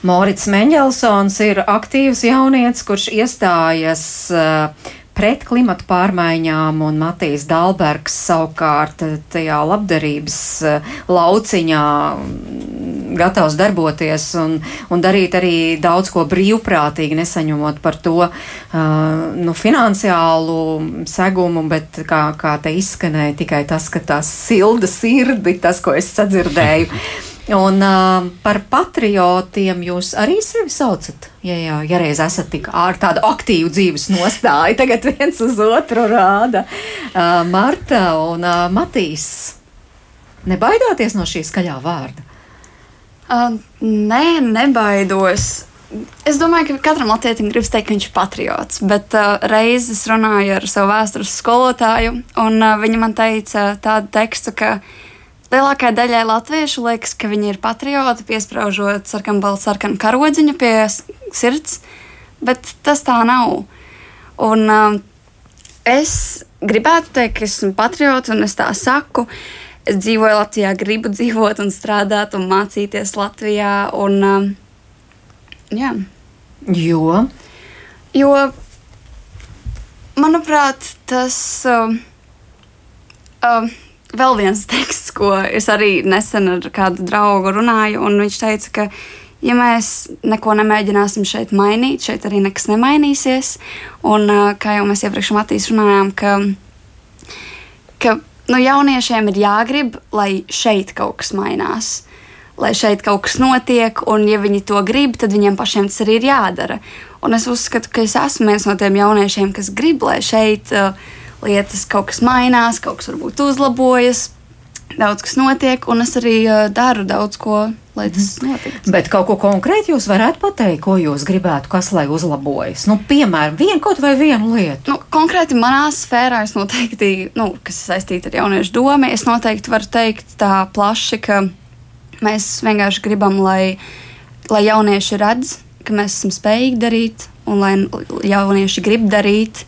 Morits Meņģelsons ir aktīvs jaunietis, kurš iestājas uh, pret klimatu pārmaiņām, un Matīs Dalbergs savukārt tajā labdarības eh, lauciņā gatavs darboties un, un darīt arī daudz ko brīvprātīgi, nesaņemot par to uh, nu, finansiālu segumu, bet kā, kā te izskanēja tikai tas, ka tā silda sirdi, tas, ko es sadzirdēju. (laughs) Un uh, par patriotiem jūs arī sevi saucat? Ja, jā, ja reiz esat tik ar tādu aktīvu dzīves nostāju, (laughs) tagad viens uz otru rāda uh, Marta un uh, Matīs. Nebaidāties no šī skaļā vārda? Uh, nē, nebaidos. Es domāju, ka katram latvijam gribas teikt, ka viņš ir patriots, bet uh, reizes runāju ar savu vēstures skolotāju, un uh, viņa man teica tādu tekstu, ka lielākajai daļai latviešu liekas, ka viņi ir patrioti, piesprāžot sarkanu, sarkanu karodziņu pie sirds, bet tas tā nav. Un, uh, es gribētu teikt, ka esmu patriots, un es tā saku. Es dzīvoju Latvijā, gribu dzīvot un strādāt un mācīties Latvijā. Un, uh, jā. Jo? Jo, manuprāt, tas uh, uh, vēl viens teksts, ko es arī nesen ar kādu draugu runāju, un viņš teica, ka, ja mēs neko nemēģināsim šeit mainīt, šeit arī nekas nemainīsies. Un, kā jau mēs iepriekš Matīs runājām, ka, ka nu, jauniešiem ir jāgrib, lai šeit kaut kas mainās. Lai šeit kaut kas notiek, un, ja viņi to grib, tad viņiem pašiem tas arī ir jādara. Un es uzskatu, ka es esmu viens no tiem jauniešiem, kas grib, lai šeit uh, lietas kaut kas mainās, kaut kas varbūt uzlabojas, daudz kas notiek, un es arī uh, daru daudz ko, lai tas notiktu. Bet kaut ko konkrēti jūs varētu pateikt, ko jūs gribētu, kas lai uzlabojas? Nu, piemēram, vienu kaut vai vienu lietu. Nu, konkrēti manā sfērā es noteikti, nu, kas ir saistīta ar jauniešu domu, es noteikti varu teikt tā plaši, ka mēs vienkārši gribam, lai, lai jaunieši redz, ka mēs esam spējīgi darīt, un lai jaunieši grib darīt,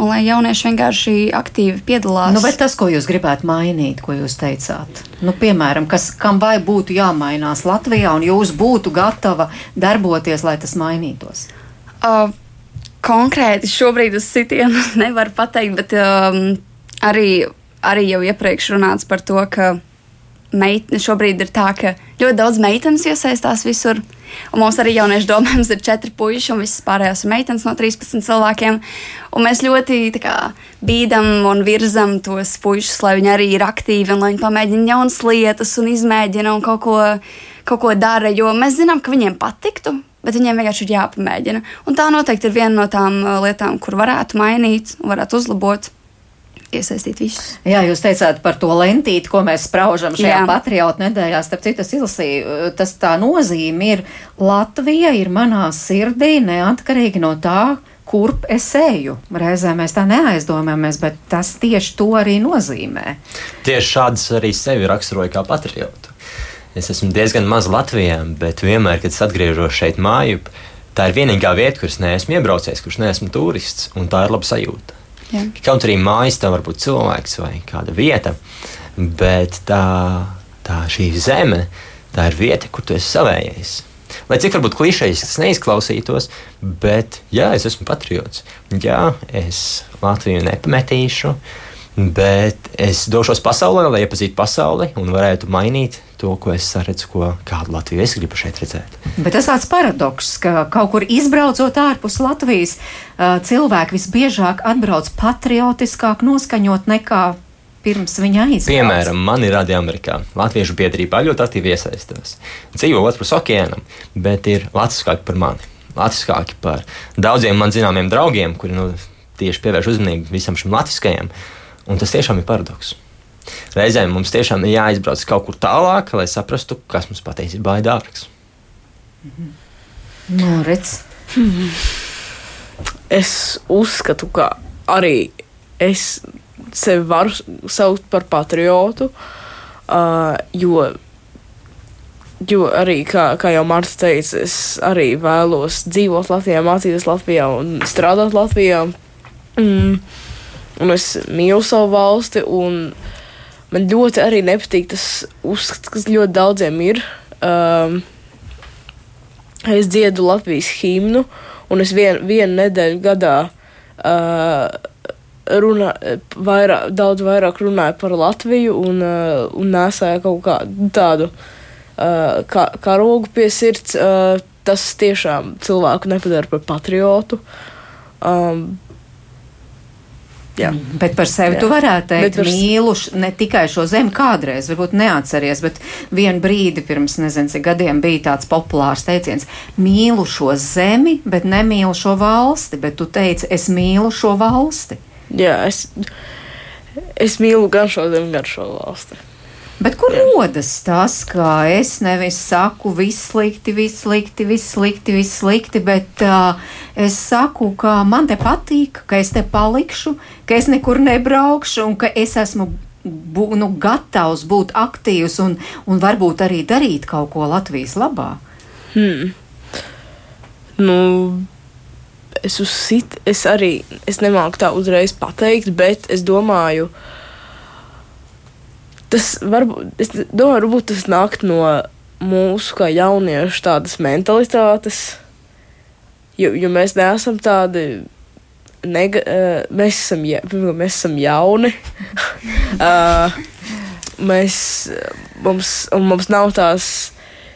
un lai jaunieši vienkārši aktīvi piedalās. Nu, bet tas, ko jūs gribētu mainīt, ko jūs teicāt, nu, piemēram, kas, kam vai būtu jāmainās Latvijā, un jūs būtu gatava darboties, lai tas mainītos? Uh, konkrēti šobrīd uz sitienu (laughs) nevaru pateikt, bet um, arī, arī jau iepriekš runāts par to, ka meitene šobrīd ir tā, ka ļoti daudz meitenes iesaistās visur. Un mums arī jauniešu domē (laughs) mums ir četri puiši, un visas pārējās ir meitenes no 13 cilvēkiem. Un mēs ļoti kā, bīdam un virzam tos puišus, lai viņi arī ir aktīvi un lai viņi pamēģina jaunas lietas un izmēģina un kaut ko, kaut ko dara. Jo mēs zinām, ka viņiem patiktu, bet viņiem vienkārši ir jāpamēģina. Un tā noteikti ir viena no tām uh, lietām, kur varētu mainīt varētu uzlabot iesaistīt visus. Jā, jūs teicāt par to lentīti, ko mēs spraužam šajā Jā. patriotu nedēļā. Starp citu, es izlasīju, tas tā nozīme ir Latvija ir manā sirdī neatkarīgi no tā, kurp es eju. Reizē mēs tā neaizdomājamies, bet tas tieši to arī nozīmē. Tieši šādas arī sevi raksturoju kā patriotu. Es esmu diezgan maz Latvijā, bet vienmēr, kad es atgriežos šeit māju, tā ir vienīgā vieta, kuras neesmu iebraucis, kurš neesmu turists, un tā ir laba sajūta. Jā. Kaut arī mājas tam var būt cilvēks vai kāda vieta, bet tā, tā šī zeme, tā ir vieta, kur tu esi savējais. Lai cik varbūt klišejas tas neizklausītos, bet jā, es esmu patriots. Jā, es Latviju nepametīšu, bet es došos pasaulē, lai iepazītu pasauli un varētu mainīt to, ko es redzu, ko kādu Latviju es gribu šeit redzēt. Bet tas tāds paradoks, ka kaut kur izbraucot ārpus Latvijas, cilvēki visbiežāk atbrauc patriotiskāk noskaņot nekā pirms viņa aizbrauca. Piemēram, man ir radi Amerikā. Latviešu biedrībā ļoti aktīvi iesaistās. Dzīvo otrpus okeānam, bet ir latviskāki par mani. Latviskāki par daudziem man zināmiem draugiem, kuri nu, tieši pievērš uzmanību visam šim latviskajam. Un tas tiešām ir paradoks. Reizēm mums tiešām ir jāizbrauc kaut kur tālāk, lai saprastu, kas mums patiesībā ir dārgs. Nu, redz, es uzskatu, ka arī es sevi varu saukt par patriotu, uh, jo, jo arī, kā, kā jau Marta teica, es arī vēlos dzīvot Latvijā, mācīties Latvijā un strādāt Latvijā. Mm. Un es mīlu savu valsti, un man ļoti arī nepatīk tas uzskats, kas ļoti daudziem ir. Um, es dziedu Latvijas himnu, un es vien, vienu nedēļu gadā uh, runā, vairāk, daudz vairāk runāju par Latviju un, uh, un nesēju kaut kādu tādu uh, kā, karogu pie sirds, uh, tas tiešām cilvēku nepadara par patriotu. Um, Jā. Bet par sevi Jā. tu varētu teikt, ka par... mīlu ne tikai šo zemi kādreiz, varbūt neatceries, bet vienu brīdi pirms nezinu, cik gadiem bija tāds populārs teiciens - mīlu šo zemi, bet nemīlu šo valsti. Bet tu teici, es mīlu šo valsti. Jā, es, es mīlu gan šo zemi, gan šo valsti. Bet kur Jā. rodas tas, ka es nevis saku viss slikti, viss slikti, viss slikti, viss slikti, bet uh, es saku, ka man te patīk, ka es te palikšu, ka es nekur nebraukšu un ka es esmu bū, nu, gatavs būt aktīvs un, un varbūt arī darīt kaut ko Latvijas labā? Hmm. Nu, es uzsit, es arī es nemāku tā uzreiz pateikt, bet es domāju, tas varbūt, es domāju, varbūt tas nāk no mūsu kā jauniešu tādas mentalitātes, jo, jo mēs neesam tādi. Nega, uh, mēs, esam, ja, mēs esam jauni. uh, (laughs) mēs, mums, mums nav tās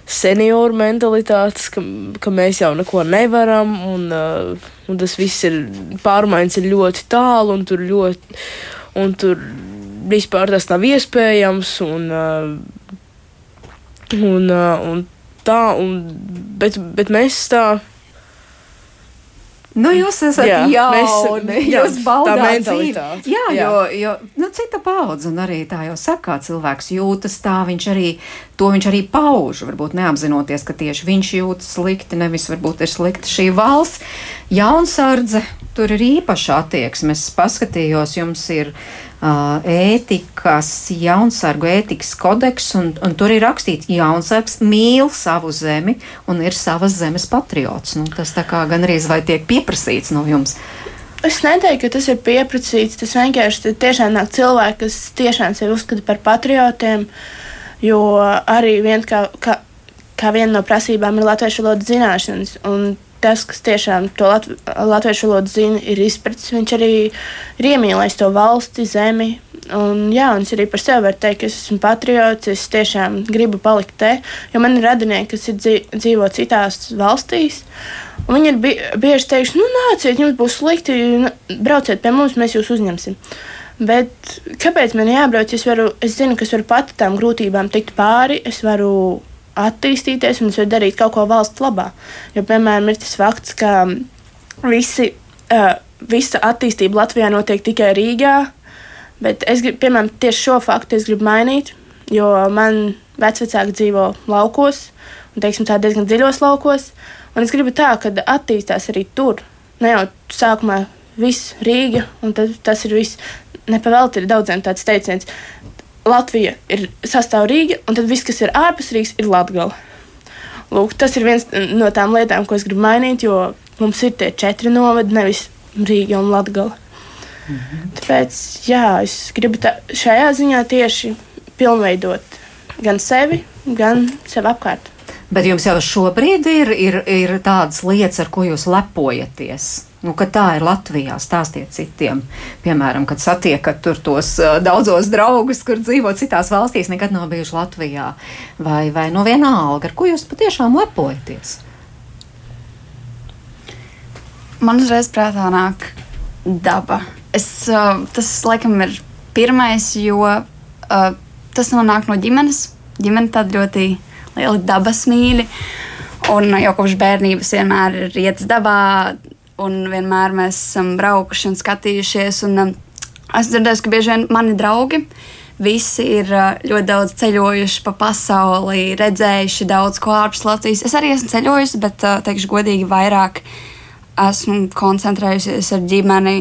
senioru mentalitātes, ka, ka mēs jau neko nevaram, un, uh, un tas viss ir pārmaiņas ir ļoti tālu, un tur ļoti, un tur vispār tas nav iespējams. Un, uh, un, uh, un tā, un, bet, bet mēs tā. Nu, jūs esat jā, jauni, mēs, jā, jūs baudāt dzīvi. Jā, jā, jo, jo nu, cita paudze, un arī tā jau saka, cilvēks jūtas tā, viņš arī, to viņš arī pauž, varbūt neapzinoties, ka tieši viņš jūtas slikti, nevis varbūt ir slikti šī valsts. Jaunsardze, tur ir īpaša attieksme. Es paskatījos, jums ir ētikas, jaunsargu ētikas kodeks, un, un tur ir rakstīts, ka jaunsargs mīl savu zemi un ir savas zemes patriots. Nu, tas tā kā gan arī vai tiek pieprasīts no jums. Es neteiktu, ka tas ir pieprasīts. Tas vienkārši tiešām nāk cilvēki, kas tiešām sevi uzskata par patriotiem. Jo arī vien kā, kā, kā viena no prasībām ir latviešu valodas zināšanas. Un tas, kas tiešām to lat latviešu valodu zina, ir izpratis. Viņš arī ir iemīlējis to valsti, zemi. Un, jā, un es arī par sevi varu teikt, ka es esmu patriots. Es tiešām gribu palikt te, jo man ir radinieki, kas ir dzīvo citās valstīs. Viņi ir bieži teikuši, nu, nāciet, jums būs slikti, brauciet pie mums, mēs jūs uzņemsim. Bet kāpēc man jābrauc? Es, varu, es zinu, ka es varu pati tam grūtībām tikt pāri. Es varu attīstīties un es varu darīt kaut ko valsts labā. Jo, piemēram, ir tas fakts, ka visi, uh, visa attīstība Latvijā notiek tikai Rīgā, bet es gribu, piemēram, tieši šo faktu es gribu mainīt, jo man vecvecāki dzīvo laukos, un, teiksim, tā diezgan dziļos laukos, un es gribu tā, ka attīstās arī tur. Ne jau sākumā viss Rīga, un tas, tas ir viss. Nepavēlti ir daudziem tāds teiciens, Latvija ir sastāv Rīga, un tad viss, kas ir ārpus Rīgas, ir Latgala. Lūk, tas ir viens no tām lietām, ko es gribu mainīt, jo mums ir tie četri novadi, nevis Rīga un Latgala. Mhm. Tāpēc, jā, es gribu tā, šajā ziņā tieši pilnveidot gan sevi, gan sev apkārt. Bet jums jau šobrīd ir, ir, ir tādas lietas, ar ko jūs lepojaties. Nu, tā ir Latvijā. Stāstiet citiem. Piemēram, kad satiekat tur tos uh, daudzos draugus, kur dzīvo citās valstīs, nekad nav bijuši Latvijā. Vai, vai no vienalga, ar ko jūs patiešām lepojaties? Man uzreiz prātā nāk daba. Es, uh, tas laikam ir pirmais, jo uh, tas nāk no ģimenes. Ģimene tāda ļoti liela dabas mīļa. Un jau kopš bērnības vienmēr ir iet dabā, un vienmēr mēs esam braukuši un skatījušies. Un, um, es dzirdēju, ka bieži vien mani draugi visi ir uh, ļoti daudz ceļojuši pa pasauli, redzējuši daudz ko ārpus Latvijas. Es arī esmu ceļojusi, bet, uh, teikšu, godīgi vairāk esmu koncentrējusies ar ģimeni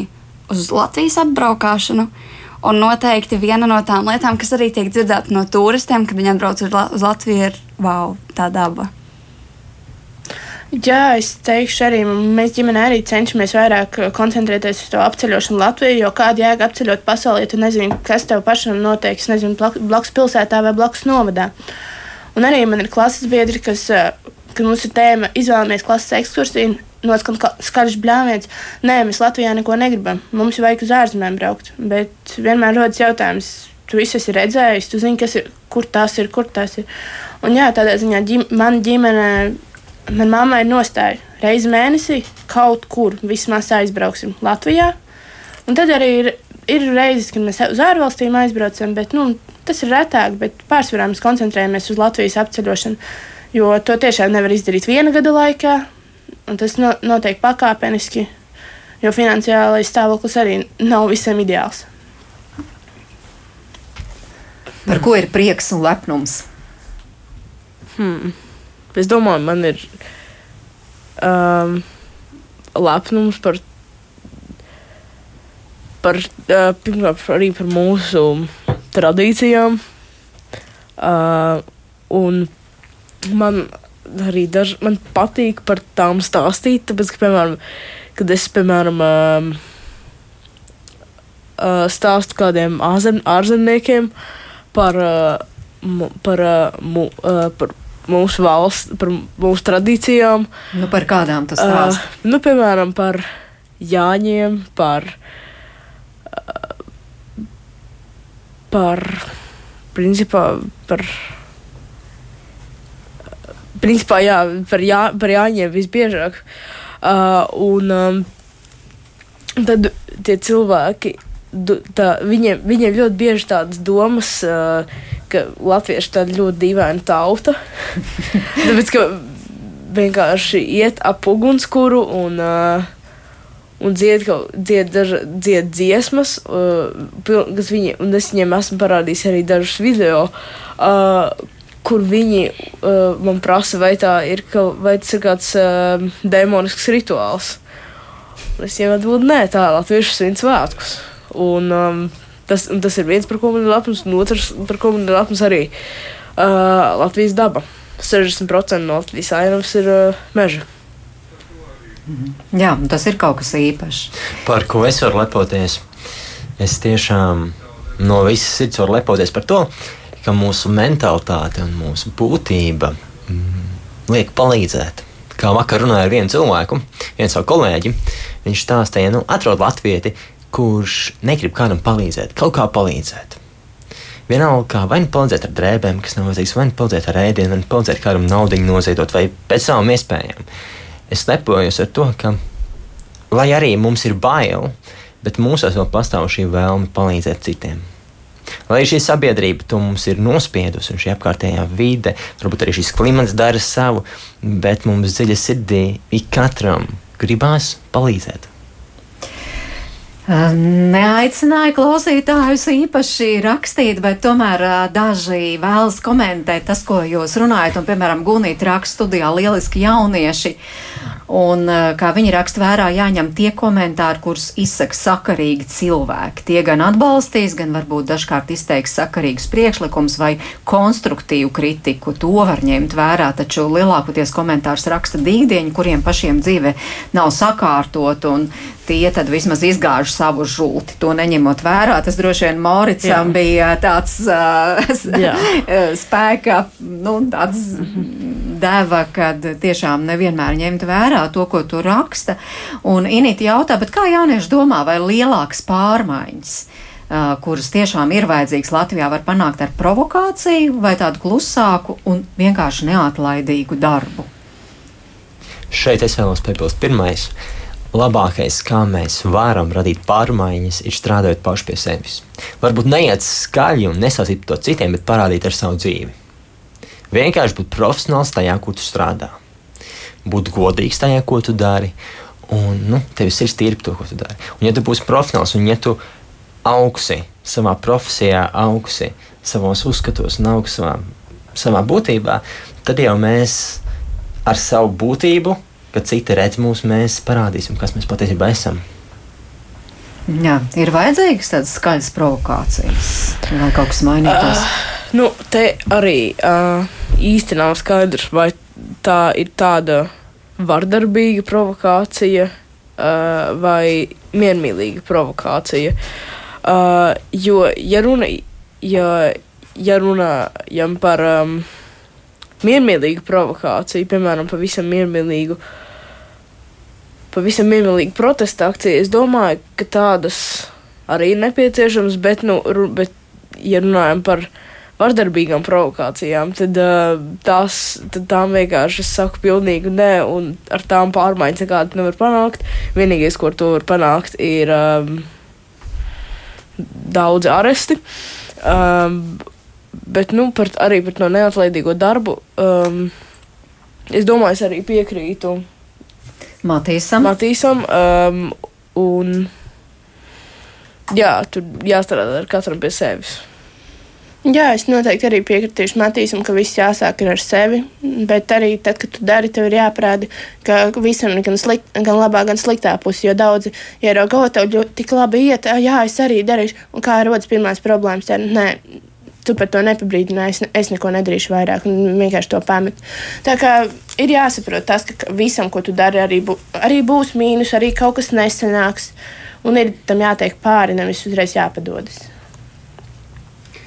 uz Latvijas apbraukšanu. Un noteikti viena no tām lietām, kas arī tiek dzirdēta no turistiem, kad viņi atbrauc uz Latviju, ir wow, tā daba. Jā, es teikšu, arī mēs ģimenē arī cenšamies vairāk uh, koncentrēties uz to apceļošanu Latvijā, jo kāda jēga apceļot pasaulē, tu nezini, kas tev pašam notiek, nezinu, blakus pilsētā vai blakus novadā. Un arī man ir klases biedri, kas, uh, kad mums ir tēma, izvēlamies klases ekskursiju, noskan skaļš bļāviens. Nē, mēs Latvijā neko negribam. Mums vajag uz ārzemēm braukt. Bet vienmēr rodas jautājums, tu visu esi redzējis, tu zini, ir, kur tas ir, kur tas ir. Un jā, tādā ziņā ģim, man ģimene, man mamma ir nostāja reizi mēnesī kaut kur vismaz aizbrauksim Latvijā. Un tad arī ir, ir reizes, kad mēs uz ārvalstīm aizbraucam, bet nu, tas ir retāk, bet pārsvarā mēs koncentrējamies uz Latvijas apceļošanu, jo to tiešām nevar izdarīt viena gada laikā, un tas no, notiek pakāpeniski, jo finansiālais stāvoklis arī nav visiem ideāls. Par ko ir prieks un lepnums? Hmm. Es domāju, man ir um, lepnums par, par uh, pirmkārt, arī par mūsu tradīcijām. Uh, un man arī daž, man patīk par tām stāstīt, tāpēc, ka, piemēram, kad es, piemēram, uh, uh, stāstu kādiem ārzem, ārzemniekiem par, uh, par, uh, mu, uh, par mūsu valsts, par mūsu tradīcijām. Nu, par kādām tas stāsta? Uh, nu, piemēram, par Jāņiem, par, uh, par, principā, par, principā, jā, par, jā, par Jāņiem visbiežāk. Uh, un um, tad tie cilvēki, tā, viņiem, viņiem ļoti bieži tādas domas, uh, ka latvieši ir tāda ļoti dīvaina tauta. (laughs) Tāpēc, ka vienkārši iet ap ugunskura un, uh, un dzied, dzied, daž, dzied dziesmas, uh, kas viņi, un es viņiem esmu parādījis arī dažus video. Uh, kur viņi uh, man prasa, vai, ir, ka, vai tas ir kāds uh, demonisks rituāls. Es jau atbildēju, nē, tā ir Latvijas svin svētkus. Un, um, Tas, tas ir viens, par ko man ir lepns, un otrs, par ko man ir lepns arī uh, Latvijas daba. 60% no Latvijas ainavas ir uh, meža. Jā, tas ir kaut kas īpašs. Par ko es varu lepoties? Es tiešām no visas sirds varu lepoties par to, ka mūsu mentalitāte un mūsu būtība mm, liek palīdzēt. Kā vakar runāja ar vienu cilvēku, vienu savu kolēģi, viņš stāstīja, nu, atrod latvieti, kurš negrib kādam palīdzēt, kaut kā palīdzēt. Vienalga, kā vai nu palīdzēt ar drēbēm, kas nav vajadzīgs, vai nu palīdzēt ar ēdienu, vai nu palīdzēt kādam naudu noziedot, vai pēc savām iespējām. Es lepojos ar to, ka, lai arī mums ir bail, bet mūsos vēl pastāv šī vēlme palīdzēt citiem. Lai šī sabiedrība to mums ir nospiedusi, un šī apkārtējā vide, varbūt arī šis klimats dara savu, bet mums dziļi sirdī ik katram gribās palīdzēt. Neaicināju klausītājus īpaši rakstīt, bet tomēr daži vēlas komentēt tas, ko jūs runājat. Un, piemēram, Gunīta raksta studijā lieliski jaunieši. Un, kā viņi raksta vērā, jāņem tie komentāri, kurus izsaka sakarīgi cilvēki. Tie gan atbalstīs, gan varbūt dažkārt izteiks sakarīgus priekšlikumus vai konstruktīvu kritiku. To var ņemt vērā, taču lielākoties komentārus raksta dīgdieņi, kuriem pašiem dzīve nav sakārtot. Un tie tad vismaz izgāž savu žulti. To neņemot vērā, tas droši vien Mauricam Jā. bija tāds uh, spēka, nu, tāds deva, kad tiešām nevienmēr ņemt vērā to, ko tu raksta. Un Inīti jautā, bet kā jaunieši domā, vai lielākas pārmaiņas? Uh, kuras tiešām ir vajadzīgas Latvijā, var panākt ar provokāciju vai tādu klusāku un vienkārši neatlaidīgu darbu. Šeit es vēlos piebilst, pirmais, uh, labākais, kā mēs varam radīt pārmaiņas, ir strādājot paši pie sevis. Varbūt neiet skaļi un nesasīt to citiem, bet parādīt ar savu dzīvi. Vienkārši būt profesionāls tajā, ko tu strādā. Būt godīgs tajā, ko tu dari. Un nu, tev ir sirds to, ko tu dari. Un, ja tu būsi profesionāls un ja tu augsi savā profesijā, augsi savos uzskatos un augsi savā, savā būtībā, tad jau mēs ar savu būtību kad citi redz mūs, mēs parādīsim, kas mēs patiesībā esam. Jā, ir vajadzīgas tādas skaļas provokācijas, lai kaut kas mainītos. Uh, nu, te arī uh, īsti nav skaidrs, vai tā ir tāda vardarbīga provokācija uh, vai miermīlīga provokācija. Uh, jo, ja runa, ja, ja runājam par um, miermīlīgu provokāciju, piemēram, pavisam miermīlīgu uh, pavisam miermīlīga protesta akcija. Es domāju, ka tādas arī ir nepieciešamas, bet, nu, bet ja runājam par vardarbīgām provokācijām, tad, tās, tad tām vienkārši es saku pilnīgi nē, un ar tām pārmaiņas nekādu nevar panākt. Vienīgais, ko ar to var panākt, ir um, daudzi aresti. Um, bet nu, par, arī par to neatlaidīgo darbu um, es domāju, es arī piekrītu Matīsam. Matīsam um, un jā, tur jāstrādā ar katram pie sevis. Jā, es noteikti arī piekritīšu Matīsam, ka viss jāsāk ar sevi. Bet arī tad, kad tu dari, tev ir jāparāda, ka visam ir gan, slikt, gan labā, gan sliktā puse. Jo daudzi ierauga, ka tev ļoti tik labi iet, jā, es arī darīšu. Un kā rodas pirmās problēmas, tad nē. Tu par to nepabrīdināji, es, es neko nedarīšu vairāk, un vienkārši to pamet. Tā kā ir jāsaprot tas, ka visam, ko tu dari, arī, bū, arī būs mīnus, arī kaut kas nesanāks. Un ir tam jātiek pāri, nevis uzreiz jāpadodas.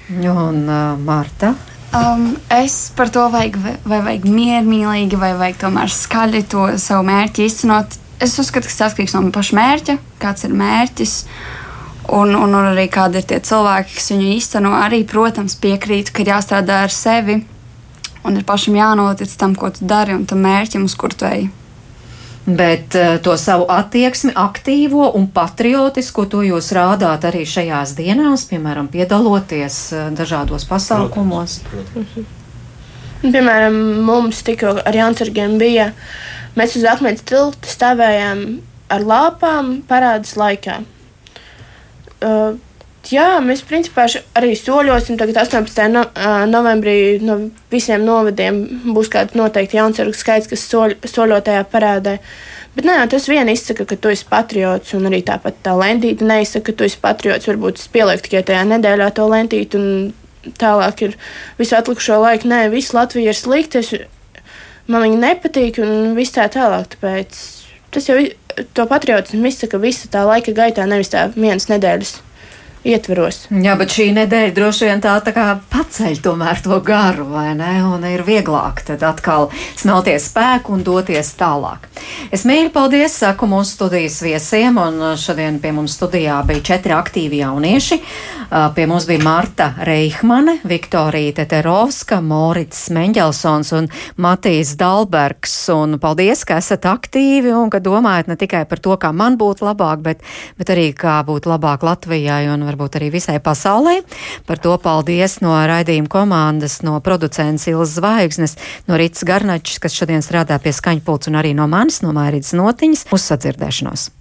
Un uh, Marta? Um, es par to vajag, vai vajag miermīlīgi, vai vajag tomēr skaļi to savu mērķi īstenot. Es uzskatu, ka tas atkarīgs no paša mērķa, kāds ir mērķis. Un, un, un arī kādi ir tie cilvēki, kas viņu īsteno. Arī, protams, piekrītu, ka ir jāstrādā ar sevi un ir pašam jānotic tam, ko tu dari un tam mērķim, uz kur tu ej. Bet uh, to savu attieksmi, aktīvo un patriotisku, to jūs rādāt arī šajās dienās, piemēram, piedaloties uh, dažādos pasākumos. Protams, protams. Piemēram, mums tikko ar Jansargiem bija, mēs uz akmens tilta stāvējām ar lāpām parādas laikā. Uh, Jā, mēs principā arī soļosim. Tagad 18. No, novembrī no visiem novadiem būs kāds noteikti jaunsargu skaits, kas soļ, soļotajā parādē. Bet nē, tas vien izsaka, ka tu esi patriots, un arī tāpat tā lentīte neizsaka, ka tu esi patriots. Varbūt es pielieku tikai tajā nedēļā to lentīti, un tālāk ir visu atlikušo laiku. Nē, viss Latvija ir slikta, man viņa nepatīk, un viss tā tālāk. Tāpēc tas jau to patriotismu izsaka visa tā laika gaitā, nevis tā vienas nedēļas ietveros. Jā, bet šī nedēļa droši vien tā, tā kā paceļ tomēr to garu, vai ne? Un ir vieglāk tad atkal smelties spēku un doties tālāk. Es mīlu paldies, saku mūsu studijas viesiem, un šodien pie mums studijā bija četri aktīvi jaunieši. Pie mums bija Marta Reihmane, Viktorija Teterovska, Morits Meņģelsons un Matīs Dalbergs. Un paldies, ka esat aktīvi un ka domājat ne tikai par to, kā man būtu labāk, bet, bet arī kā būtu labāk Latvijai un varbūt arī visai pasaulē. Par to paldies no raidījuma komandas, no producents Ilzas Zvaigznes, no Rītas Garnačs, kas šodien strādā pie skaņpults un arī no manis, no Mairītas Notiņas, uz sadzirdēšanos.